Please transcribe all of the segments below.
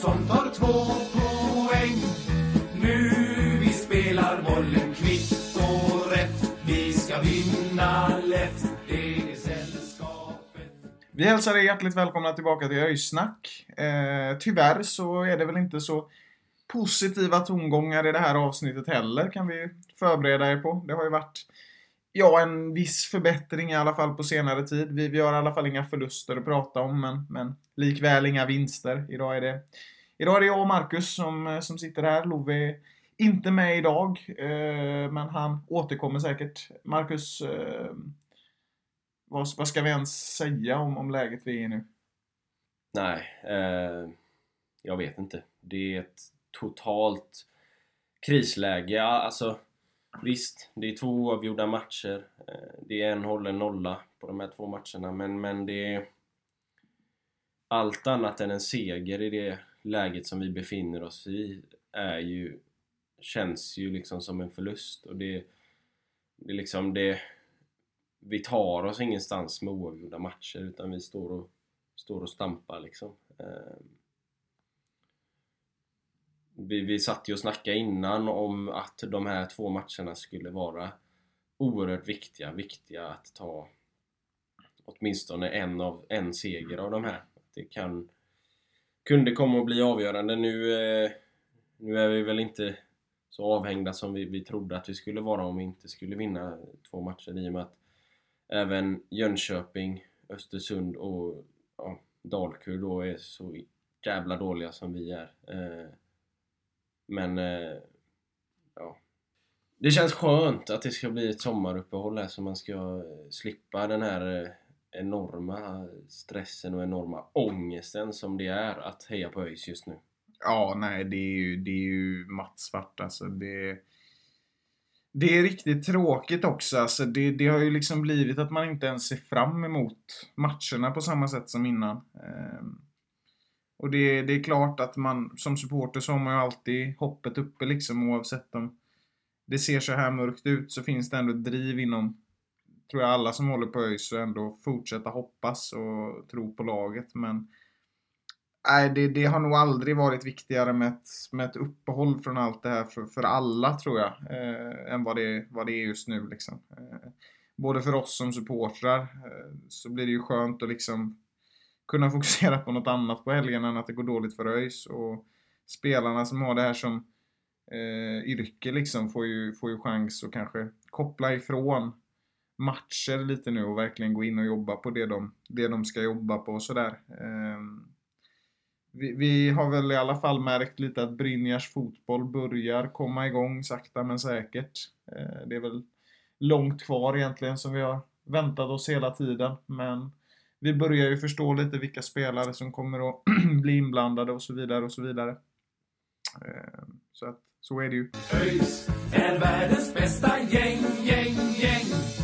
Som tar två poäng. Nu vi spelar bollen kvitt och rätt. Vi ska vinna lätt. Det är sällskapet. Vi hälsar er hjärtligt välkomna tillbaka till Öjsnack. Eh, tyvärr så är det väl inte så positiva tongångar i det här avsnittet heller, kan vi förbereda er på. Det har ju varit, ja, en viss förbättring i alla fall på senare tid. Vi, vi har i alla fall inga förluster att prata om, men, men likväl inga vinster. Idag är det, idag är det jag och Marcus som, eh, som sitter här. Love är inte med idag, eh, men han återkommer säkert. Marcus, eh, vad, vad ska vi ens säga om, om läget vi är i nu? Nej, eh, jag vet inte. Det är ett totalt krisläge. Ja, Alltså, visst, det är två oavgjorda matcher. Eh, det är en hållen nolla på de här två matcherna, men, men det är allt annat än en seger i det läget som vi befinner oss i är ju, känns ju liksom som en förlust. Och det, det är liksom det... Vi tar oss ingenstans med oavgjorda matcher utan vi står och, står och stampar liksom. Ehm. Vi, vi satt ju och snackade innan om att de här två matcherna skulle vara oerhört viktiga, viktiga att ta åtminstone en, av, en seger av de här. Det kan, kunde komma att bli avgörande. Nu, eh, nu är vi väl inte så avhängda som vi, vi trodde att vi skulle vara om vi inte skulle vinna två matcher i och med att även Jönköping, Östersund och ja, Dalkurd då är så jävla dåliga som vi är. Eh, men eh, ja. Det känns skönt att det ska bli ett sommaruppehåll här så man ska slippa den här eh, enorma stressen och enorma ångesten som det är att heja på ÖIS just nu. Ja, nej, det är ju, det är ju mattsvart alltså. Det, det är riktigt tråkigt också. Alltså, det, det har ju liksom blivit att man inte ens ser fram emot matcherna på samma sätt som innan. Ehm, och det, det är klart att man som supporter så har man ju alltid hoppet uppe liksom oavsett om det ser så här mörkt ut så finns det ändå ett driv inom tror jag alla som håller på ÖIS ändå fortsätta hoppas och tro på laget men Nej, det, det har nog aldrig varit viktigare med ett, med ett uppehåll från allt det här för, för alla tror jag. Eh, än vad det, vad det är just nu liksom. Eh, både för oss som supportrar eh, så blir det ju skönt att liksom kunna fokusera på något annat på helgen än att det går dåligt för ÖIS. Och spelarna som har det här som eh, yrke liksom får ju, får ju chans att kanske koppla ifrån matcher lite nu och verkligen gå in och jobba på det de, det de ska jobba på och sådär. Ehm, vi, vi har väl i alla fall märkt lite att Brynjars fotboll börjar komma igång sakta men säkert. Eh, det är väl långt kvar egentligen som vi har väntat oss hela tiden men vi börjar ju förstå lite vilka spelare som kommer att bli inblandade och så vidare och så vidare. Ehm, så att, så är det ju. ÖIS är världens bästa gäng, gäng, gäng.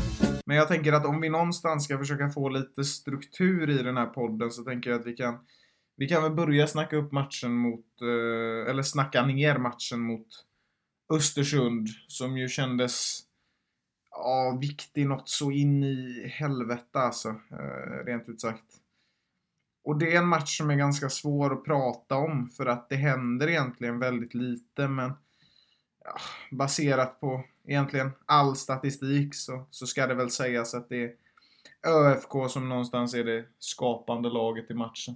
Men jag tänker att om vi någonstans ska försöka få lite struktur i den här podden så tänker jag att vi kan vi kan väl börja snacka upp matchen mot, eh, eller snacka ner matchen mot Östersund som ju kändes ja, viktig något så in i helvete alltså, eh, rent ut sagt. Och det är en match som är ganska svår att prata om för att det händer egentligen väldigt lite men ja, baserat på egentligen all statistik så, så ska det väl sägas att det är ÖFK som någonstans är det skapande laget i matchen.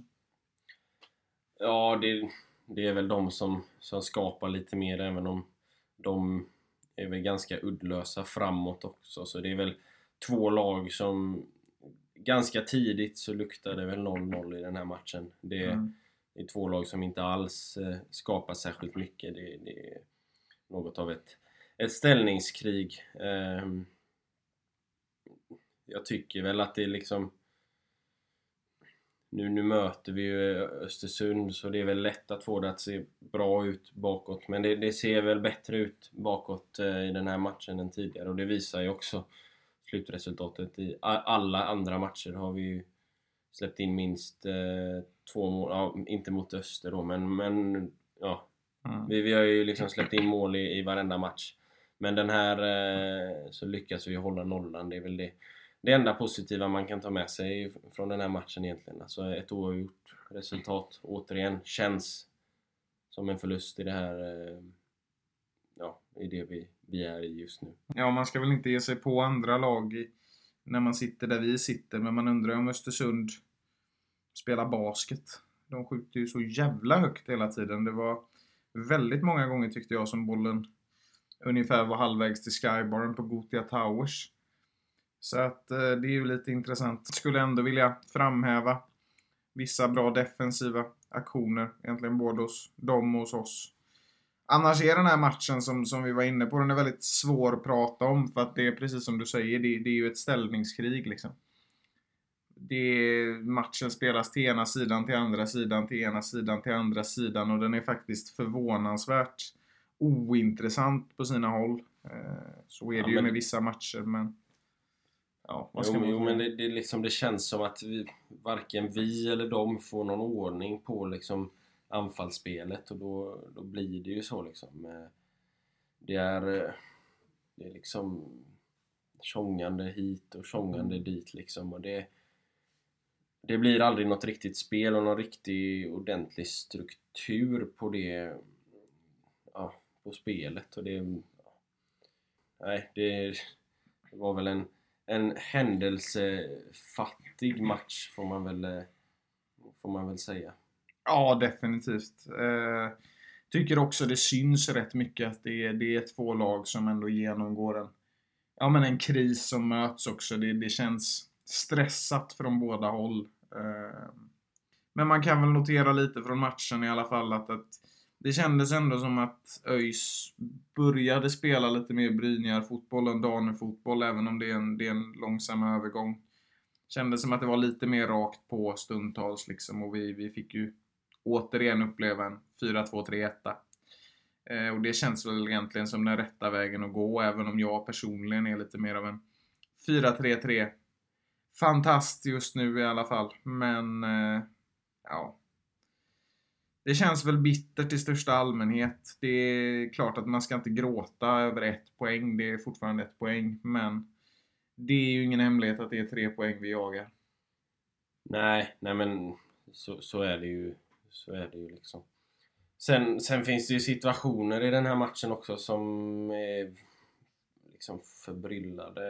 Ja, det, det är väl de som, som skapar lite mer även om de är väl ganska uddlösa framåt också. Så det är väl två lag som ganska tidigt så luktar det väl 0-0 i den här matchen. Det, Mm. i två lag som inte alls eh, skapar särskilt mycket. Det, det är något av ett, ett ställningskrig. Ehm, jag tycker väl att det är liksom nu, nu möter vi ju Östersund så det är väl lätt att få det att se bra ut bakåt men det, det ser väl bättre ut bakåt eh, i den här matchen än tidigare och det visar ju också slutresultatet. I alla andra matcher har vi ju släppt in minst eh, två mål, ja, inte mot Öster då men, men ja. Mm. Vi, vi har ju liksom släppt in mål i, i varenda match. Men den här eh, så lyckas vi hålla nollan, det är väl det det enda positiva man kan ta med sig från den här matchen egentligen. Alltså ett oavgjort resultat, återigen, känns som en förlust i det här eh, ja, i det vi, vi är i just nu. Ja, man ska väl inte ge sig på andra lag i, när man sitter där vi sitter, men man undrar om Östersund spelar basket. De skjuter ju så jävla högt hela tiden. Det var väldigt många gånger tyckte jag som bollen ungefär var halvvägs till skybaren på Gotia Towers. Så att eh, det är ju lite intressant. Skulle ändå vilja framhäva vissa bra defensiva aktioner. Egentligen både hos dem och hos oss. Annars är den här matchen som, som vi var inne på, den är väldigt svår att prata om. För att det är precis som du säger, det, det är ju ett ställningskrig liksom. Det, matchen spelas till ena sidan, till andra sidan, till ena sidan, till andra sidan. Och den är faktiskt förvånansvärt ointressant på sina håll. Eh, så är det ja, ju med vissa matcher, men... Ja, jo, men, jo, men det, det, liksom, det känns som att vi, varken vi eller de får någon ordning på liksom, anfallsspelet och då, då blir det ju så liksom. Eh, det är, eh, det är liksom tjongande hit och tjongande mm. dit liksom och det, det blir aldrig något riktigt spel och någon riktig ordentlig struktur på det ja, på spelet och det nej, det, det var väl en en händelsefattig match får man väl, får man väl säga. Ja, definitivt. Eh, tycker också det syns rätt mycket att det är, det är två lag som ändå genomgår en, ja, men en kris som möts också. Det, det känns stressat från båda håll. Ehm, men man kan väl notera lite från matchen i alla fall att, att det kändes ändå som att ÖIS började spela lite mer Brynjar-fotboll än Danefotboll, även om det är, en, det är en långsam övergång. Kändes som att det var lite mer rakt på stundtals liksom och vi, vi fick ju återigen uppleva en 4-2-3-1. Eh, och det känns väl egentligen som den rätta vägen att gå, även om jag personligen är lite mer av en 4-3-3 fantast just nu i alla fall. Men, eh, ja, det känns väl bittert i största allmänhet. Det är klart att man ska inte gråta över ett poäng. Det är fortfarande ett poäng. Men det är ju ingen hemlighet att det är tre poäng vi jagar. Nej, nej men så, så är det ju. Så är det ju liksom. Sen, sen finns det ju situationer i den här matchen också som är liksom förbryllade.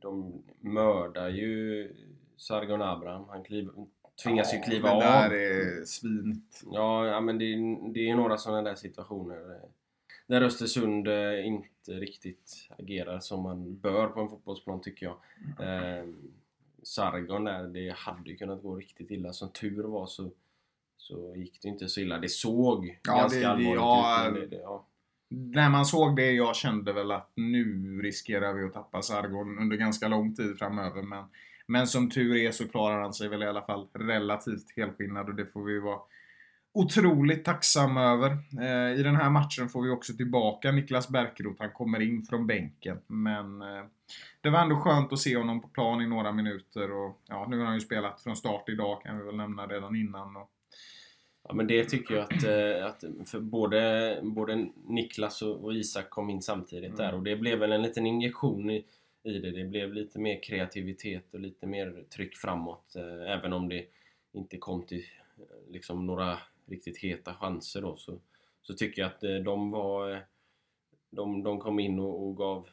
De mördar ju Sargon Abraham. Han kliver, tvingas ja, ju kliva av. Det där är svinigt. Ja, ja men det, det är några sådana där situationer eh, där Östersund eh, inte riktigt agerar som man bör på en fotbollsplan tycker jag. Eh, Sargon där, det hade ju kunnat gå riktigt illa. Som tur var så, så gick det inte så illa. Det såg ja, ganska det, allvarligt ja, ut. Det, det, ja. När man såg det, jag kände väl att nu riskerar vi att tappa Sargon under ganska lång tid framöver. Men men som tur är så klarar han sig väl i alla fall relativt helskinnad och det får vi vara otroligt tacksamma över. Eh, I den här matchen får vi också tillbaka Niklas Bärkroth, Han kommer in från bänken. Men eh, det var ändå skönt att se honom på plan i några minuter. Och, ja, nu har han ju spelat från start idag kan vi väl nämna redan innan. Och... Ja men det tycker jag att, eh, att för både, både Niklas och Isak kom in samtidigt mm. där och det blev väl en liten injektion i i det. Det blev lite mer kreativitet och lite mer tryck framåt. Eh, även om det inte kom till eh, liksom några riktigt heta chanser då så, så tycker jag att eh, de var de, de kom in och, och gav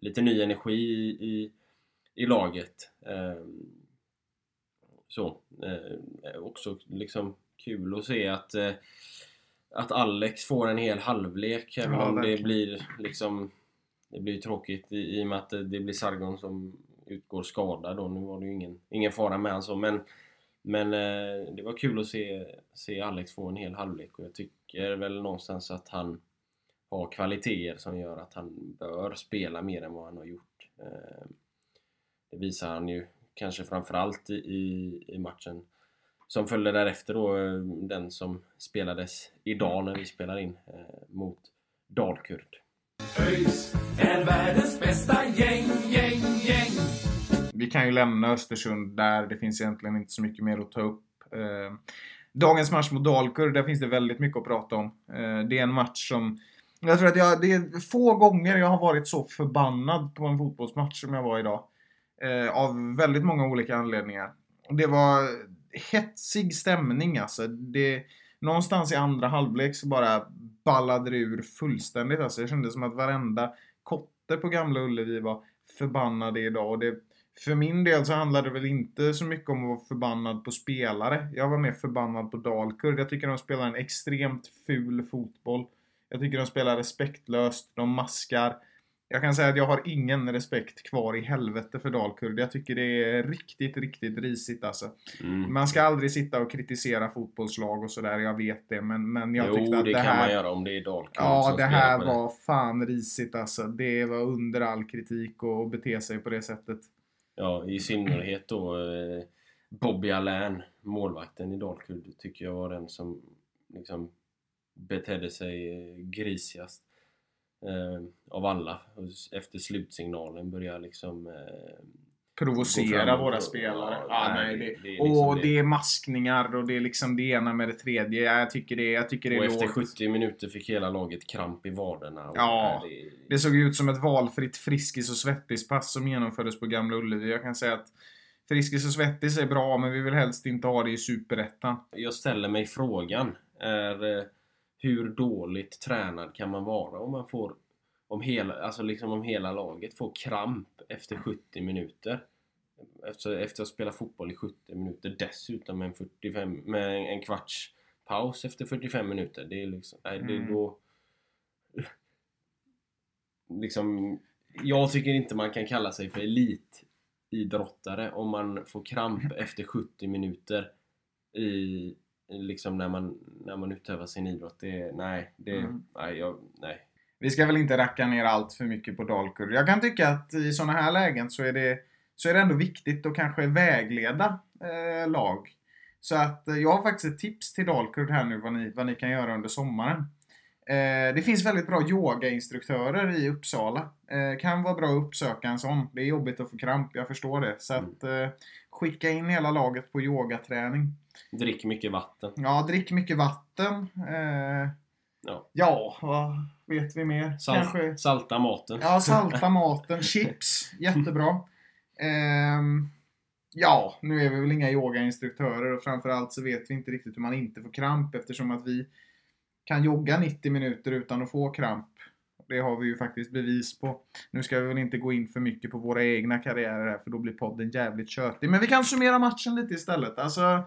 lite ny energi i, i, i laget. Så, också liksom kul att se att att Alex får en hel halvlek även ja, om det blir liksom det blir tråkigt i, i och med att det blir Sargon som utgår skadad då. Nu var det ju ingen, ingen fara med han så men Men eh, det var kul att se, se Alex få en hel halvlek och jag tycker väl någonstans att han har kvaliteter som gör att han bör spela mer än vad han har gjort. Eh, det visar han ju kanske framförallt i, i, i matchen som följde därefter då, eh, den som spelades idag när vi spelar in eh, mot Dalkurd. ÖIS är världens bästa gäng, gäng, gäng. Vi kan ju lämna Östersund där. Det finns egentligen inte så mycket mer att ta upp. Eh, dagens match mot Dalkurd, där finns det väldigt mycket att prata om. Eh, det är en match som... Jag tror att jag, det är få gånger jag har varit så förbannad på en fotbollsmatch som jag var idag. Eh, av väldigt många olika anledningar. Det var hetsig stämning alltså. Det, någonstans i andra halvlek så bara ballade det ur fullständigt. Alltså, det kändes som att varenda kotte på Gamla Ullevi var förbannade idag. Och det, för min del så handlade det väl inte så mycket om att vara förbannad på spelare. Jag var mer förbannad på Dalkurd. Jag tycker de spelar en extremt ful fotboll. Jag tycker de spelar respektlöst. De maskar. Jag kan säga att jag har ingen respekt kvar i helvete för Dalkurd. Jag tycker det är riktigt, riktigt risigt alltså. Mm. Man ska aldrig sitta och kritisera fotbollslag och sådär, jag vet det. Men, men jag jo, tyckte att det, det, kan man här... göra om det är Dalkurd Ja, det här var fan risigt alltså. Det var under all kritik och att bete sig på det sättet. Ja, i synnerhet då eh, Bobby Allain, målvakten i Dalkurd, tycker jag var den som liksom betedde sig eh, grisigast eh, av alla. Och efter slutsignalen började liksom eh, Provocera fram och- våra spelare. Ja, nej, det- det, det är liksom och det. är maskningar och det är liksom det ena med det tredje. Ja, Jag tycker det, jag tycker det och är efter lågt. 70 minuter fick hela laget kramp i vaderna. Och, Ja, Det såg ut som ett valfritt Friskis och Svettis-pass som genomfördes på Gamla Ullevi. Jag kan säga att Friskis och Svettis är bra, men vi vill helst inte ha det i Superettan. Jag ställer mig frågan, är eh, hur dåligt tränad kan man vara om man får om hela, alltså liksom om hela laget får kramp efter 70 minuter? Efter, efter att spela fotboll i 70 minuter dessutom med en, 45, med en kvarts paus efter 45 minuter. Det är liksom, nej, det är Mm. då... Liksom, jag tycker inte man kan kalla sig för elitidrottare om man får kramp efter 70 minuter i, i liksom när man, när man utövar sin idrott. Det, nej, det, Mm. nej, jag, nej. Vi ska väl inte racka ner allt för mycket på Dalkurd. Jag kan tycka att i sådana här lägen så är det, så är det ändå viktigt att kanske vägleda eh, lag. Så att eh, jag har faktiskt ett tips till Dalkurd här nu vad ni, vad ni kan göra under sommaren. Eh, det finns väldigt bra yogainstruktörer i Uppsala. Eh, kan vara bra att uppsöka en sån. Det är jobbigt att få kramp, jag förstår det. Så att eh, skicka in hela laget på yogaträning. Drick mycket vatten. Ja, drick mycket vatten. Eh, Ja. ja, vad vet vi mer? Salt, Salta maten. Ja, salta maten. Chips. Jättebra. Ehm, ja, nu är vi väl inga yogainstruktörer och framförallt så vet vi inte riktigt hur man inte får kramp eftersom att vi kan jogga 90 minuter utan att få kramp. Det har vi ju faktiskt bevis på. Nu ska vi väl inte gå in för mycket på våra egna karriärer här för då blir podden jävligt tjötig. Men vi kan summera matchen lite istället. Alltså,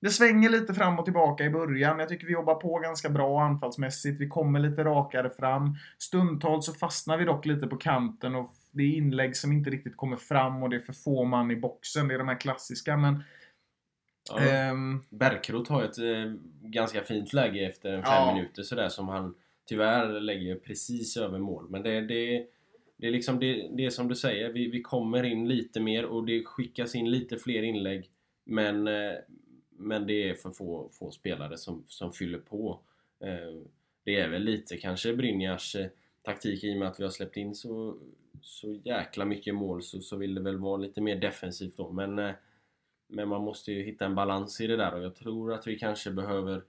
det svänger lite fram och tillbaka i början. Jag tycker vi jobbar på ganska bra anfallsmässigt. Vi kommer lite rakare fram. Stundtals så fastnar vi dock lite på kanten och det är inlägg som inte riktigt kommer fram och det är för få man i boxen. Det är de här klassiska men... Ja. ehm, Bärkroth har ett eh, ganska fint läge efter fem Ja. minuter sådär som han tyvärr lägger precis över mål. Men det, det, det är liksom det, det är som du säger, vi, vi kommer in lite mer och det skickas in lite fler inlägg. Men, eh, men det är för få, få spelare som, som fyller på. Eh, det är väl lite kanske Brynjars eh, taktik i och med att vi har släppt in så, så jäkla mycket mål så, så vill det väl vara lite mer defensivt då. Men men man måste ju hitta en balans i det där och jag tror att vi kanske behöver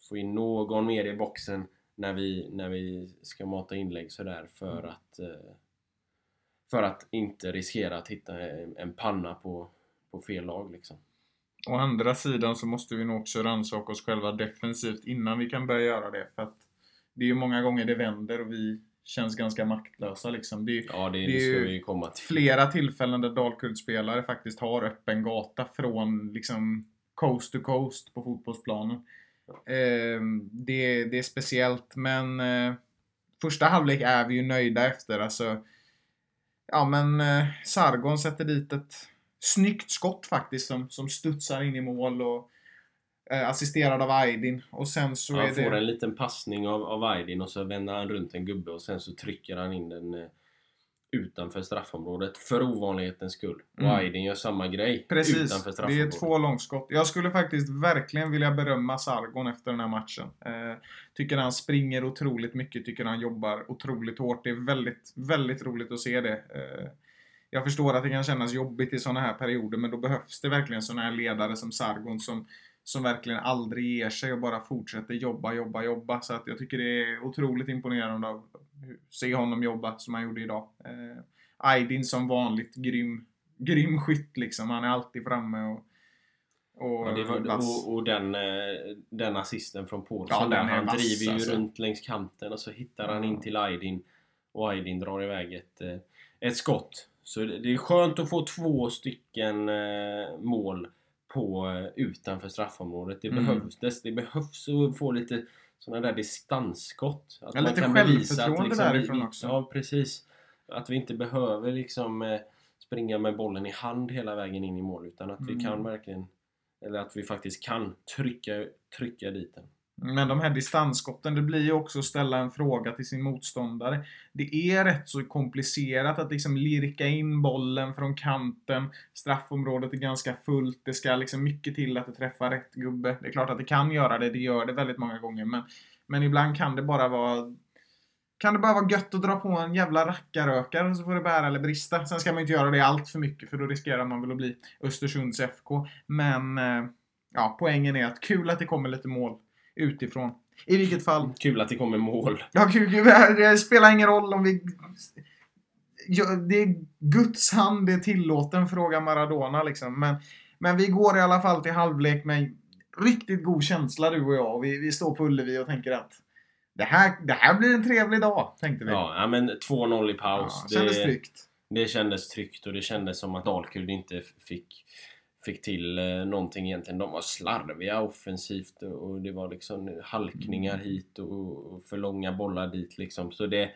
få in någon mer i boxen när vi, när vi ska mata inlägg sådär för att eh, för att inte riskera att hitta en, panna på, på fel lag liksom. Å andra sidan så måste vi nog också rannsaka oss själva defensivt innan vi kan börja göra det. För att det är ju många gånger det vänder och vi känns ganska maktlösa liksom. Det är Ja, det, Det det är ju komma till. flera tillfällen där Dalkurd-spelare faktiskt har öppen gata från liksom coast to coast på fotbollsplanen. Ehm, det, det är speciellt, men eh, första halvlek är vi ju nöjda efter. Alltså, ja men eh, Sargon sätter dit ett snyggt skott faktiskt som, som studsar in i mål och eh, assisterad av Aydin. Och sen så Han får det... en liten passning av, av Aydin och så vänder han runt en gubbe och sen så trycker han in den eh, utanför straffområdet för ovanlighetens skull. Och Mm. Aydin gör samma grej Precis, utanför det är straffområdet. två långskott. Jag skulle faktiskt verkligen vilja berömma Sargon efter den här matchen. Eh, tycker han springer otroligt mycket, tycker han jobbar otroligt hårt. Det är väldigt, väldigt roligt att se det. Eh, jag förstår att det kan kännas jobbigt i sådana här perioder, men då behövs det verkligen sådana här ledare som Sargon som, som verkligen aldrig ger sig och bara fortsätter jobba, jobba, jobba. Så att jag tycker det är otroligt imponerande att se honom jobba som han gjorde idag. Eh, Aydin som vanligt grym, grym skytt liksom. Han är alltid framme och, och Ja, var, och, och den, eh, den assisten från Paulsson Ja, där, han vass, driver ju alltså. runt längs kanten och så hittar han in till Aydin och Aydin drar iväg ett, eh, ett skott. Så det, det är skönt att få två stycken eh, mål på eh, utanför straffområdet. Det Mm. behövs. Det, behövs att få lite sådana där distansskott. Att Ja, lite självförtroende vi- därifrån vi, också. Ja, precis. Att vi inte behöver liksom eh, springa med bollen i hand hela vägen in i mål utan att vi Mm. kan verkligen eller att vi faktiskt kan trycka, trycka dit den. Men de här distansskotten, det blir ju också att ställa en fråga till sin motståndare. Det är rätt så komplicerat att liksom lirka in bollen från kanten. Straffområdet är ganska fullt. Det ska liksom mycket till att det träffar rätt gubbe. Det är klart att det kan göra det, det gör det väldigt många gånger. Men, men ibland kan det bara vara kan det bara vara gött att dra på en jävla rackarökare så får det bära eller brista. Sen ska man inte göra det allt för mycket för då riskerar man väl att bli Östersunds FK. Men eh, ja, poängen är att kul att det kommer lite mål utifrån. I vilket fall. Kul att det kommer mål. Ja, kul, kul, det spelar ingen roll om vi... Ja, det är Guds hand är tillåten, fråga Maradona liksom. Men, men vi går i alla fall till halvlek med riktigt god känsla du och jag. Vi, vi står på Ullevi och tänker att det här, det här blir en trevlig dag, tänkte vi. Ja, men 2-0 i paus. Ja, kändes det, tryggt. det kändes tryggt och det kändes som att Dalkurd inte fick, fick till eh, någonting egentligen. De var slarviga offensivt och, det var liksom halkningar Mm. hit och, för långa bollar dit liksom. Så det,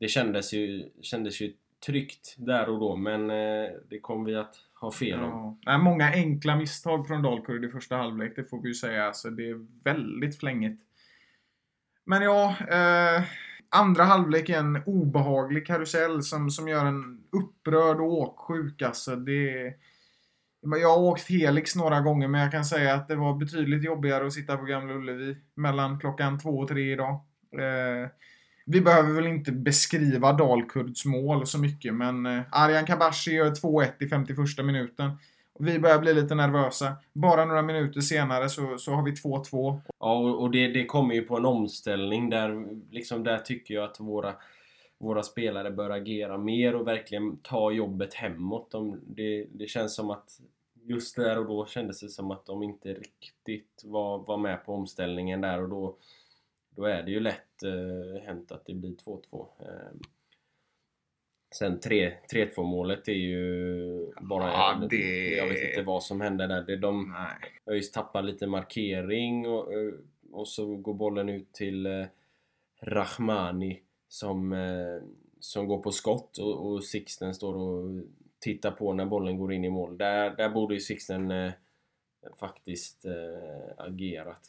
det kändes, ju, kändes ju tryggt där och då men eh, det kommer vi att ha fel om. Ja. Nej, många enkla misstag från Dalkurd i första halvlek, det får vi ju säga. Alltså, det är väldigt flängigt. Men ja, eh, andra halvlek är en obehaglig karusell som, som gör en upprörd och åksjuk. Alltså, det, jag har åkt Helix några gånger, men jag kan säga att det var betydligt jobbigare att sitta på Gamla Ullevi mellan klockan två och tre idag. Eh, vi behöver väl inte beskriva Dalkurds mål så mycket, men eh, Arjan Kabashi gör 2-1 i 51 minuten. Vi börjar bli lite nervösa. Bara några minuter senare så, så har vi 2-2. Ja, och och det, det kommer ju på en omställning där, liksom, där tycker jag att våra, våra spelare bör agera mer och verkligen ta jobbet hemåt. De, det, det känns som att just där och då kändes det som att de inte riktigt var, var med på omställningen där och då, då är det ju lätt eh, hänt att det blir 2-2. Eh, sen 3 3-2 målet är ju bara... Ja, det- Jag vet inte vad som hände där. Det, de, Nej. ÖIS tappar lite markering och, eh, och så går bollen ut till eh, Rahmani som, eh, som går på skott och, och Sixten står och titta på när bollen går in i mål. Där, där borde ju Sixten eh, faktiskt eh, agerat.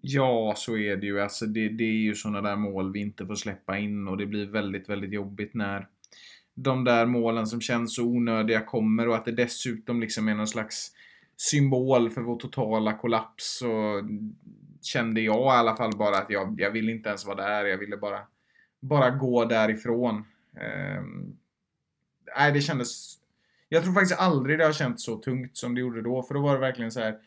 Ja, så är det ju. Alltså, det, det är ju sådana där mål vi inte får släppa in och det blir väldigt, väldigt jobbigt när de där målen som känns så onödiga kommer och att det dessutom liksom är någon slags symbol för vår totala kollaps. Så kände jag i alla fall bara att jag, jag ville inte ens vara där. Jag ville bara, bara gå därifrån. Ehm, nej, det kändes... Jag tror faktiskt aldrig det har känts så tungt som det gjorde då. För då var det verkligen så här.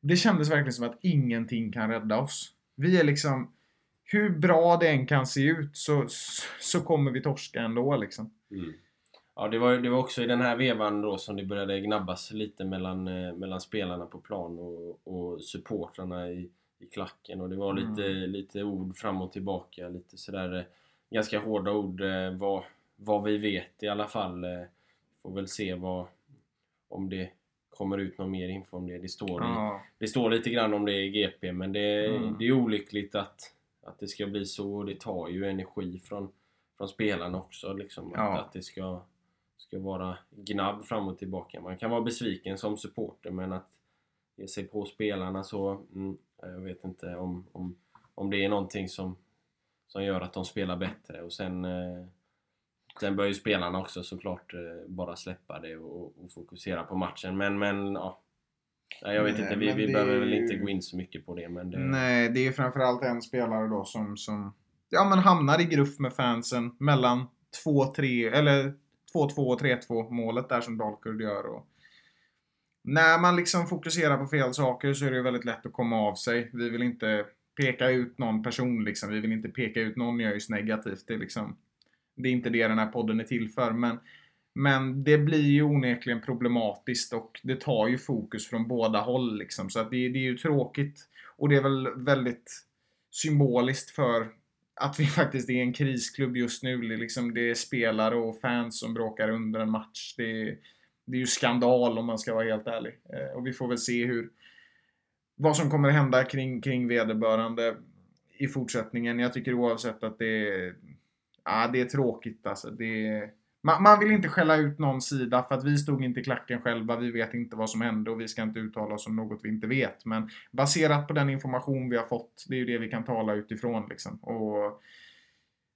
Det kändes verkligen som att ingenting kan rädda oss. Vi är liksom... Hur bra det än kan se ut så, så kommer vi torska ändå liksom. Mm. Ja, det var, det var också i den här vevan då som det började gnabbas lite mellan, eh, mellan spelarna på plan och, och supportrarna i, i klacken och det var lite, Mm. lite ord fram och tillbaka, lite sådär eh, ganska hårda ord eh, vad, vad vi vet i alla fall. Eh, Får väl se vad, om det kommer ut någon mer info om det. Det står, Ja. det står lite grann om det i GP men det, Mm. det är olyckligt att, att det ska bli så och det tar ju energi från, från spelarna också. Liksom, Ja. att, att det ska, ska vara gnabb fram och tillbaka. Man kan vara besviken som supporter men att ge sig på spelarna så, mm, jag vet inte om, om, om det är någonting som, som gör att de spelar bättre och sen eh, Sen bör ju spelarna också såklart eh, bara släppa det och, och fokusera på matchen men, men ja jag vet Nej, inte, vi, vi behöver väl inte gå in så mycket på det men det, Nej, det är framförallt en spelare då som, som ja, men hamnar i gruff med fansen mellan 2-3 eller 2-2 och 3-2 målet där som Dalkurd gör. Och när man liksom fokuserar på fel saker så är det ju väldigt lätt att komma av sig. Vi vill inte peka ut någon person liksom. Vi vill inte peka ut någon ÖIS negativt. Det är liksom det är inte det den här podden är till för. Men, men det blir ju onekligen problematiskt och det tar ju fokus från båda håll. Liksom. Så att det, det är ju tråkigt. Och det är väl väldigt symboliskt för att vi faktiskt är en krisklubb just nu. Det är, liksom, det är spelare och fans som bråkar under en match. Det är, det är ju skandal om man ska vara helt ärlig. Eh, och vi får väl se hur vad som kommer hända kring, kring vederbörande i fortsättningen. Jag tycker oavsett att det är, ja, det är tråkigt alltså. Det är, man, man vill inte skälla ut någon sida för att vi stod inte i klacken själva. Vi vet inte vad som hände och vi ska inte uttala oss om något vi inte vet. Men baserat på den information vi har fått, det är ju det vi kan tala utifrån liksom. Och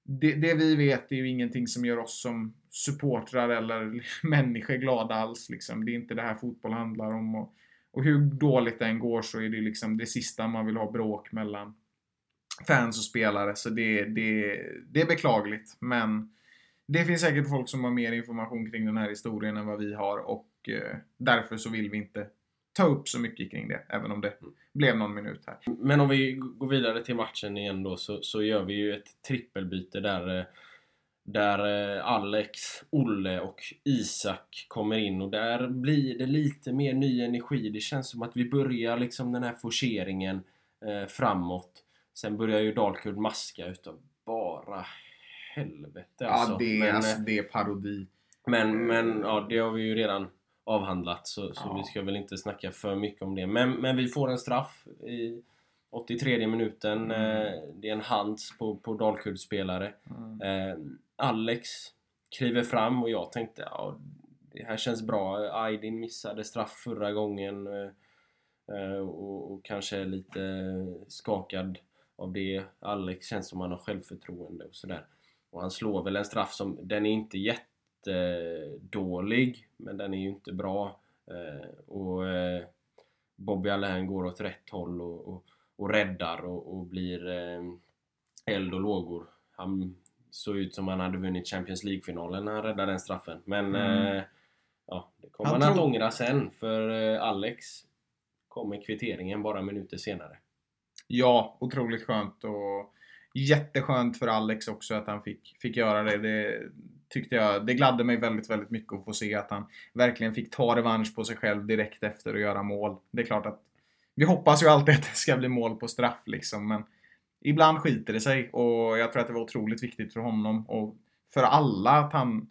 det, det vi vet är ju ingenting som gör oss som supportrar eller människor glada alls. Liksom. Det är inte det här fotboll handlar om. Och, och hur dåligt det än går så är det liksom det sista man vill ha bråk mellan fans och spelare. Så det, det, det är beklagligt. Men det finns säkert folk som har mer information kring den här historien än vad vi har och eh, därför så vill vi inte ta upp så mycket kring det. Även om det blev någon minut här. Men om vi går vidare till matchen igen då så, så gör vi ju ett trippelbyte där eh, där eh, Alex, Olle och Isak kommer in och där blir det lite mer ny energi. Det känns som att vi börjar liksom den här forceringen eh, framåt. Sen börjar ju Dalkurd maska utav bara helvete alltså. ja, det, är, Men, eh, alltså, det är parodi. Men, men ja, det har vi ju redan avhandlat så, så Ja. vi ska väl inte snacka för mycket om det. Men, men vi får en straff i 83 minuten. Mm. Eh, Det är en hands på, på Dalkurd-spelare. Mm. Eh, Alex kliver fram och jag tänkte ja, det här känns bra. Aydin missade straff förra gången eh, eh, och, och kanske är lite skakad av det. Alex känns som han har självförtroende och sådär. Och han slår väl en straff som, den är inte jättedålig men den är ju inte bra. Eh, och eh, Bobby Allahan går åt rätt håll och, och, och räddar och, och blir eh, eld och lågor. Han såg ut som han hade vunnit Champions League-finalen när han räddade den straffen. Men Mm. eh, ja, det kommer Han han, att ångra sen för eh, Alex kommer kvitteringen bara minuter senare. Ja, otroligt skönt och jätteskönt för Alex också att han fick, fick göra det. Det tyckte jag, det gladde mig väldigt, väldigt mycket att få se att han verkligen fick ta revansch på sig själv direkt efter att göra mål. Det är klart att vi hoppas ju alltid att det ska bli mål på straff liksom, men ibland skiter det sig och jag tror att det var otroligt viktigt för honom och för alla att han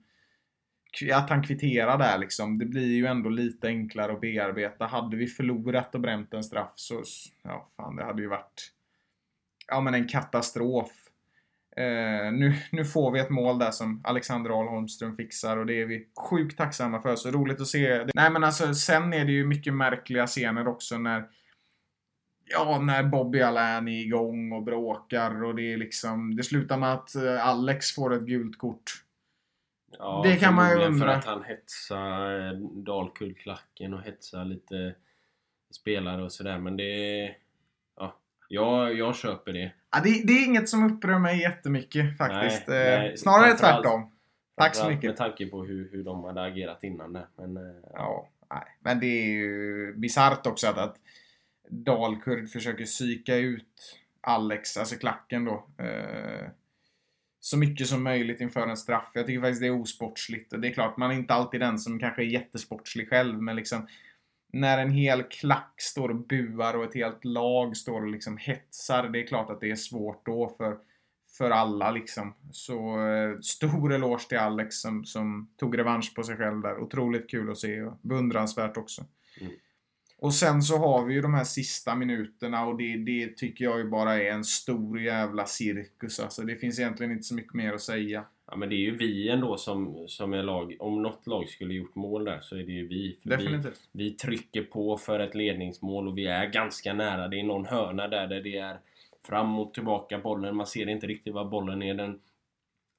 att han kvitterar där liksom. Det blir ju ändå lite enklare att bearbeta. Hade vi förlorat och bränt en straff så, ja fan det hade ju varit ja men en katastrof. Eh, nu, nu får vi ett mål där som Alexander Ahl Holmström fixar och det är vi sjukt tacksamma för. Så roligt att se. Nej men alltså sen är det ju mycket märkliga scener också när Ja, när Bobby Allan är igång och bråkar och det är liksom Det slutar med att eh, Alex får ett gult kort. Ja, Det kan man ju undra. för att han hetsar eh, Dalkullklacken och hetsar lite spelare och sådär men det... Ja, jag, jag köper det. Ja, det, det är inget som upprör mig jättemycket faktiskt. Nej, Eh, nej, Snarare framförallt- tvärtom. Tack så mycket. Med tanke på hur, hur de hade agerat innan där. Men, eh, Ja, nej. Men det är ju bisarrt också att, att Dalkurd försöker psyka ut Alex, alltså klacken då. Eh, så mycket som möjligt inför en straff. Jag tycker faktiskt det är osportsligt. Och det är klart, man är inte alltid den som kanske är jättesportslig själv, men liksom när en hel klack står och buar och ett helt lag står och liksom hetsar, det är klart att det är svårt då för, för alla liksom. Så eh, stor eloge till Alex som, som tog revansch på sig själv där. Otroligt kul att se och beundransvärt också. Och sen så har vi ju de här sista minuterna och det, det tycker jag ju bara är en stor jävla cirkus. Alltså det finns egentligen inte så mycket mer att säga. Ja men det är ju vi ändå som, som är lag. Om något lag skulle gjort mål där så är det ju vi. För vi, Definitivt. vi trycker på för ett ledningsmål och vi är ganska nära. Det är någon hörna där, där det är fram och tillbaka bollen. Man ser inte riktigt var bollen är. Den,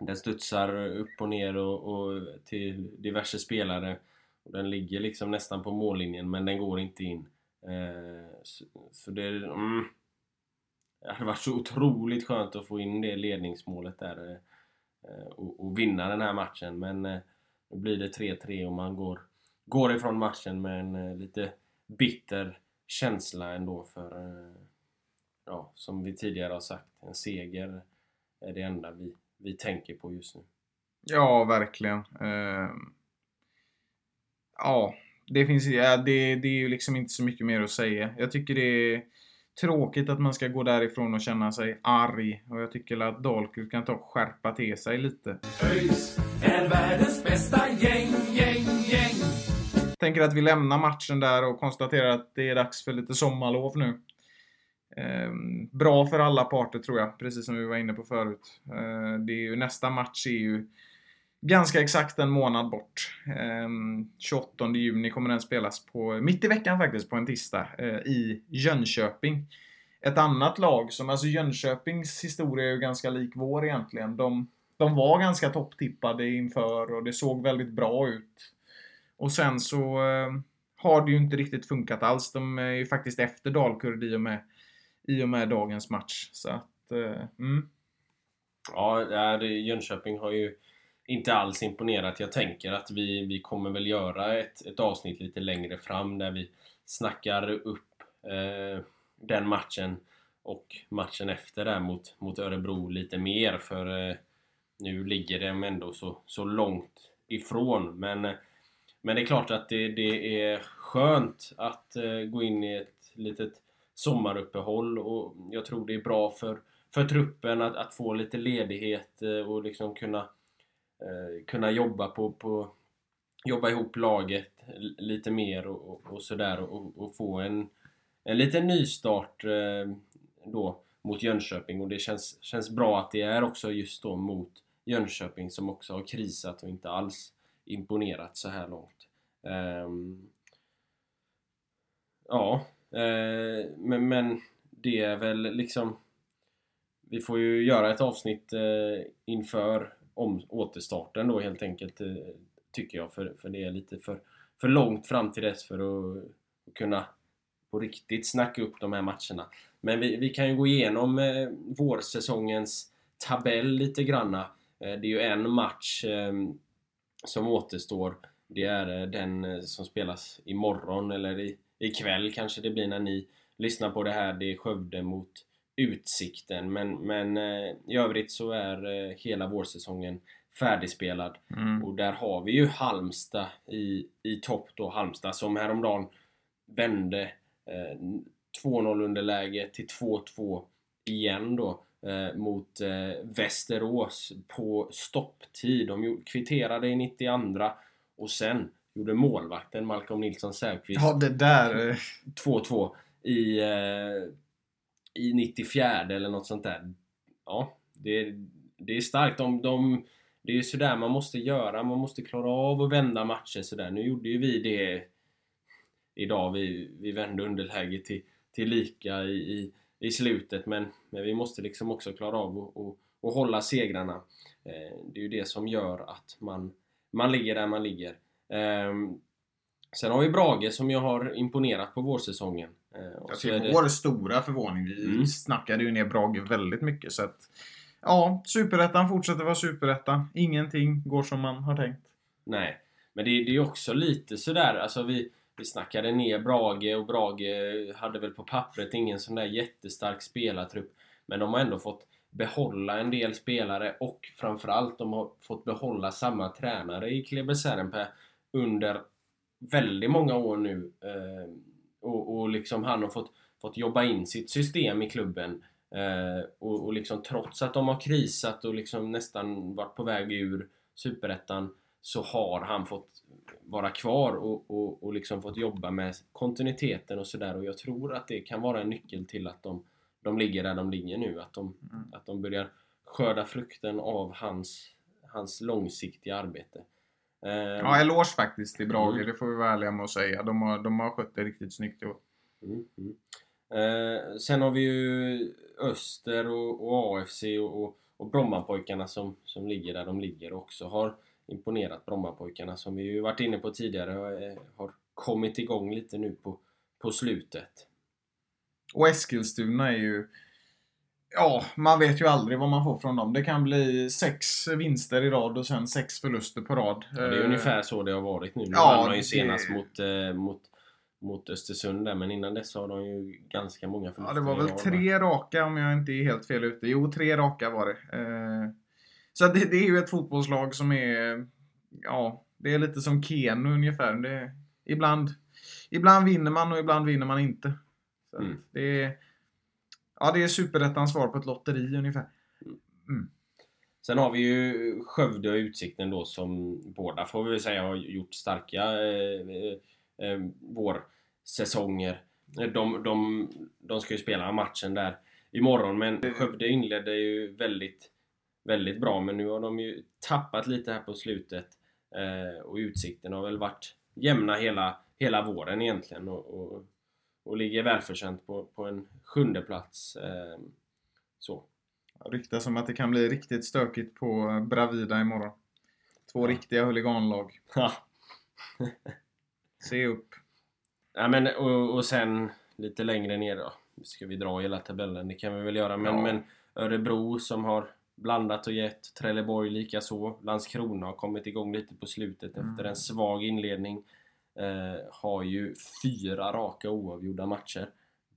den studsar upp och ner och, och till diverse spelare. Och den ligger liksom nästan på mållinjen men den går inte in. Eh, så, så det... Mm, det hade varit så otroligt skönt att få in det ledningsmålet där eh, eh och, och vinna den här matchen men eh, nu blir det 3-3 och man går, går ifrån matchen med en eh, lite bitter känsla ändå för eh, ja, som vi tidigare har sagt, en seger är det enda vi, vi tänker på just nu. Ja, verkligen. Eh, ja, det finns ja, det, det är ju liksom inte så mycket mer att säga. Jag tycker det är tråkigt att man ska gå därifrån och känna sig arg. Och jag tycker att Dalkurd kan ta och skärpa till sig lite. ÖIS är världens bästa gäng, gäng, gäng. Tänker att vi lämnar matchen där och konstaterar att det är dags för lite sommarlov nu. Eh, bra för alla parter tror jag, precis som vi var inne på förut. Eh, det är ju, nästa match är ju ganska exakt en månad bort. Ehm, 28 juni kommer den spelas på, mitt i veckan faktiskt, på en tisdag eh, i Jönköping. Ett annat lag som, alltså Jönköpings historia är ju ganska lik vår egentligen. De, de var ganska topptippade inför och det såg väldigt bra ut. Och sen så eh, har det ju inte riktigt funkat alls. De är ju faktiskt efter Dalkurd i och med, i och med dagens match. Så att, eh, mm. Ja, Jönköping har ju inte alls imponerat. Jag tänker att vi, vi kommer väl göra ett, ett avsnitt lite längre fram där vi snackar upp eh, den matchen och matchen efter där mot, mot Örebro lite mer för eh, nu ligger de ändå så, så långt ifrån. Men, eh, men det är klart att det, det är skönt att eh, gå in i ett litet sommaruppehåll och jag tror det är bra för, för truppen att, att få lite ledighet eh, och liksom kunna, Eh, kunna jobba på, på jobba ihop laget lite mer och, och, och sådär och, och få en, en liten nystart eh, då mot Jönköping och det känns, känns bra att det är också just då mot Jönköping som också har krisat och inte alls imponerat så här långt. Ehm, ja, eh, men, men det är väl liksom vi får ju göra ett avsnitt eh, inför om återstarten då helt enkelt eh, tycker jag för, för det är lite för, för långt fram till dess för att, att kunna på riktigt snacka upp de här matcherna. Men vi, vi kan ju gå igenom eh, vårsäsongens tabell lite granna. Eh, det är ju en match eh, som återstår. Det är eh, den eh, som spelas imorgon eller i, ikväll kanske det blir när ni lyssnar på det här. Det är Skövde mot Utsikten. Men, men eh, i övrigt så är eh, hela vårsäsongen färdigspelad. Mm. Och där har vi ju Halmstad i, i topp då. Halmstad som häromdagen vände eh, 2-0 underläge till 2-2 igen då eh, mot eh, Västerås på stopptid. De kvitterade i 92 och sen gjorde målvakten Malcolm Nilsson Säfqvist Ja, det där. eh, 2-2 i, eh, i 94 eller något sånt där. Ja, det, det är starkt. De, de, det är ju sådär man måste göra. Man måste klara av att vända matcher sådär. Nu gjorde ju vi det idag. Vi, vi vände underläge till, till lika i, i, i slutet. Men, men vi måste liksom också klara av att och, och hålla segrarna. Eh, det är ju det som gör att man, man ligger där man ligger. Ehm, sen har vi Brage som jag har imponerat på vårsäsongen. Eh, och till det- vår stora förvåning. Vi Mm. snackade ju ner Brage väldigt mycket. Så att, ja, Superettan fortsätter vara Superettan. Ingenting går som man har tänkt. Nej, men det, det är också lite sådär, alltså vi, vi snackade ner Brage och Brage hade väl på pappret ingen sån där jättestark spelartrupp. Men de har ändå fått behålla en del spelare och framförallt de har fått behålla samma tränare i Kleber Serenpää under väldigt många år nu. Eh, och, och liksom han har fått, fått jobba in sitt system i klubben. Eh, och, och liksom trots att de har krisat och liksom nästan varit på väg ur Superettan så har han fått vara kvar och, och, och liksom fått jobba med kontinuiteten och sådär och jag tror att det kan vara en nyckel till att de, de ligger där de ligger nu. Att de, Mm. att de börjar skörda frukten av hans, hans långsiktiga arbete. Eh, Ja, eloge faktiskt till Brage, Mm. det får vi vara ärliga med att säga. De har, de har skött det riktigt snyggt i år. Mm, mm. Eh, sen har vi ju Öster och, och AFC och, och, och Brommapojkarna som, som ligger där de ligger och också har imponerat Brommapojkarna som vi ju varit inne på tidigare och, eh, har kommit igång lite nu på, på slutet. Och Eskilstuna är ju... Ja, man vet ju aldrig vad man får från dem. Det kan bli sex vinster i rad och sen sex förluster på rad. Ja, det är Eh, ungefär så det har varit nu. Nu ja, vann de ju det- senast mot, eh, mot, mot Östersund där men innan dess har de ju ganska många Ja, förluster det var väl tre raka om jag inte är helt fel ute. Jo, tre raka var det. Eh, Så det, det är ju ett fotbollslag som är... Ja, det är lite som Keno ungefär. Det, ibland, ibland vinner man och ibland vinner man inte. Så Mm. det är... Ja, det är superettans svar på ett lotteri ungefär. Sen har vi ju Skövde och Utsikten då som båda får vi säga har gjort starka eh, eh, vårsäsonger. De, de, de ska ju spela matchen där imorgon men Skövde inledde ju väldigt, väldigt bra men nu har de ju tappat lite här på slutet. Eh, och Utsikten har väl varit jämna hela, hela våren egentligen och, och, och ligger välförtjänt på, på en sjunde plats. Eh, så. Ryktas om att det kan bli riktigt stökigt på Bravida imorgon. Två riktiga huliganlag. Se upp. Ja, men, och, och sen lite längre ner då. Ska vi dra hela tabellen? Det kan vi väl göra. Men, Ja. men Örebro som har blandat och gett. Trelleborg lika så. Landskrona har kommit igång lite på slutet Mm. efter en svag inledning. Eh, har ju fyra raka oavgjorda matcher.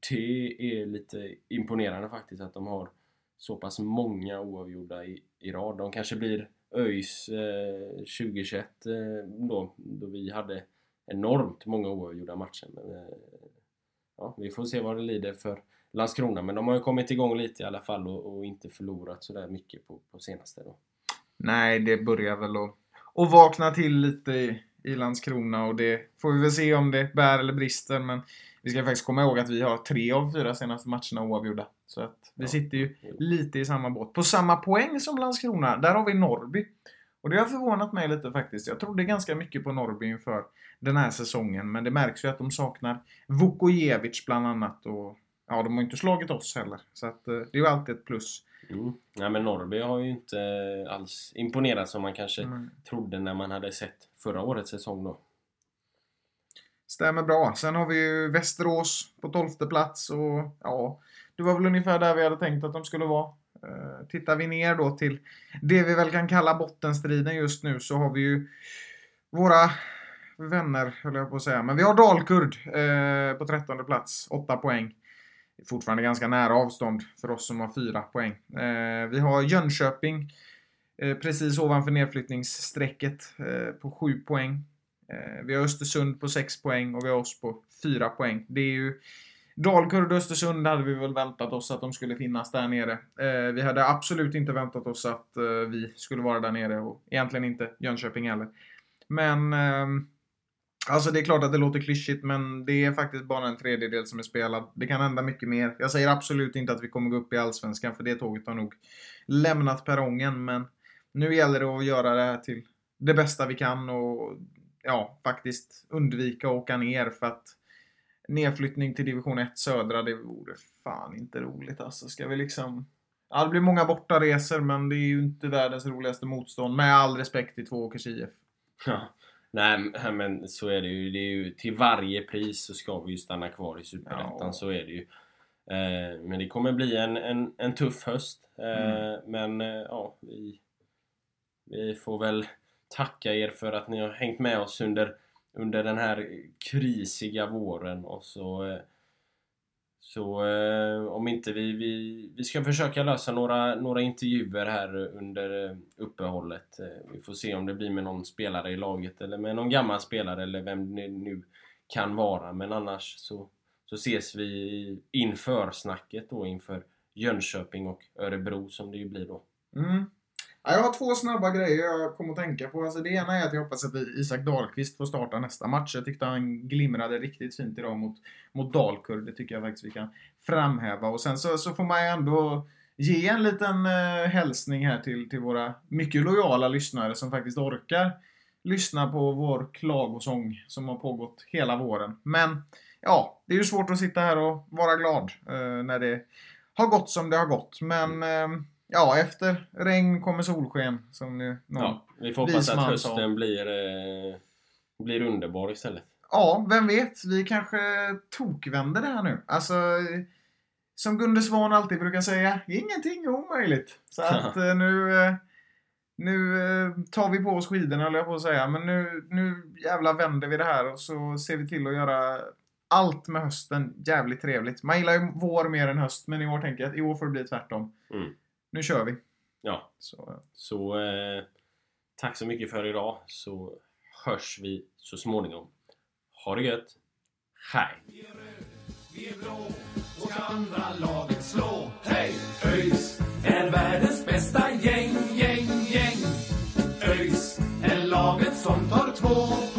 Det är lite imponerande faktiskt att de har så pass många oavgjorda i, i rad. De kanske blir ÖIS eh, 2021 eh, då, då vi hade enormt många oavgjorda matcher. Men, eh, ja, vi får se vad det lider för Landskrona. Men de har ju kommit igång lite i alla fall och, och inte förlorat sådär mycket på, på senaste då. Nej, det börjar väl att, att vakna till lite i, Landskrona och det får vi väl se om det bär eller brister. Men vi ska faktiskt komma ihåg att vi har tre av fyra senaste matcherna oavgjorda. Så att vi Ja. sitter ju lite i samma båt. På samma poäng som Landskrona, där har vi Norrby. Och det har förvånat mig lite faktiskt. Jag trodde ganska mycket på Norrby inför den här säsongen. Men det märks ju att de saknar Vukojevic bland annat. Och ja, de har inte slagit oss heller. Så att eh, det är ju alltid ett plus. Mm. Ja, men Norrby har ju inte alls imponerat som man kanske Mm. trodde när man hade sett förra årets säsong då. Stämmer bra. Sen har vi ju Västerås på 12 plats och ja, det var väl ungefär där vi hade tänkt att de skulle vara. Eh, tittar vi ner då till det vi väl kan kalla bottenstriden just nu så har vi ju våra vänner, höll jag på att säga. Men vi har Dalkurd eh, på 13 plats, 8 poäng. Fortfarande ganska nära avstånd för oss som har 4 poäng. Eh, vi har Jönköping Eh, precis ovanför nedflyttningsstrecket eh, på 7 poäng. Eh, vi har Östersund på 6 poäng och vi har oss på 4 poäng. Det är ju Dalkurd och Östersund hade vi väl väntat oss att de skulle finnas där nere. Vi hade absolut inte väntat oss att vi skulle vara där nere och egentligen inte Jönköping heller. Men ehm, Alltså det är klart att det låter klyschigt men det är faktiskt bara en tredjedel som är spelad. Det kan hända mycket mer. Jag säger absolut inte att vi kommer gå upp i Allsvenskan för det tåget har nog lämnat perrongen men nu gäller det att göra det här till det bästa vi kan och ja, faktiskt undvika att åka ner för att nedflyttning till division 1 södra, det vore fan inte roligt alltså. Ska vi liksom... Ja, det blir många bortaresor men det är ju inte världens roligaste motstånd. Med all respekt till Tvååkers IF. Ja. Nej men så är det ju. Det är ju till varje pris så ska vi ju stanna kvar i Superettan. Ja. Så är det ju. Eh, men det kommer bli en, en, en tuff höst. Eh, Men eh, ja, vi, vi får väl tacka er för att ni har hängt med oss under, under den här krisiga våren och så eh, så eh, om inte vi, vi... Vi ska försöka lösa några, några intervjuer här under eh, uppehållet. Eh, vi får se om det blir med någon spelare i laget eller med någon gammal spelare eller vem det nu kan vara. Men annars så, så ses vi inför snacket då inför Jönköping och Örebro som det ju blir då. Mm. Jag har två snabba grejer jag kommer att tänka på. Alltså det ena är att jag hoppas att Isak Dahlqvist får starta nästa match. Jag tyckte han glimrade riktigt fint idag mot, mot Dalkurd. Det tycker jag faktiskt vi kan framhäva. Och sen så, så får man ju ändå ge en liten eh, hälsning här till, till våra mycket lojala lyssnare som faktiskt orkar lyssna på vår klagosång som har pågått hela våren. Men ja, det är ju svårt att sitta här och vara glad eh, när det har gått som det har gått. Men eh, ja, efter regn kommer solsken. Som nu någon Ja, vi får hoppas att hösten sa. blir, eh, blir underbar istället. Ja, vem vet? Vi kanske tokvänder det här nu. Alltså, som Gunde Svan alltid brukar säga, ingenting är omöjligt. Så att eh, nu, eh, nu eh, tar vi på oss skidorna, höll jag på att säga. Men nu, nu jävla vänder vi det här och så ser vi till att göra allt med hösten jävligt trevligt. Man gillar ju vår mer än höst, men i år tänker jag att i år får det bli tvärtom. Mm. Nu kör vi. Ja, Så, så eh, tack så mycket för idag så hörs vi så småningom. Ha det gött! Hej! Vi är blå och ska andra laget slå. Hej! ÖIS är världens bästa gäng, gäng, gäng. ÖIS är laget som tar två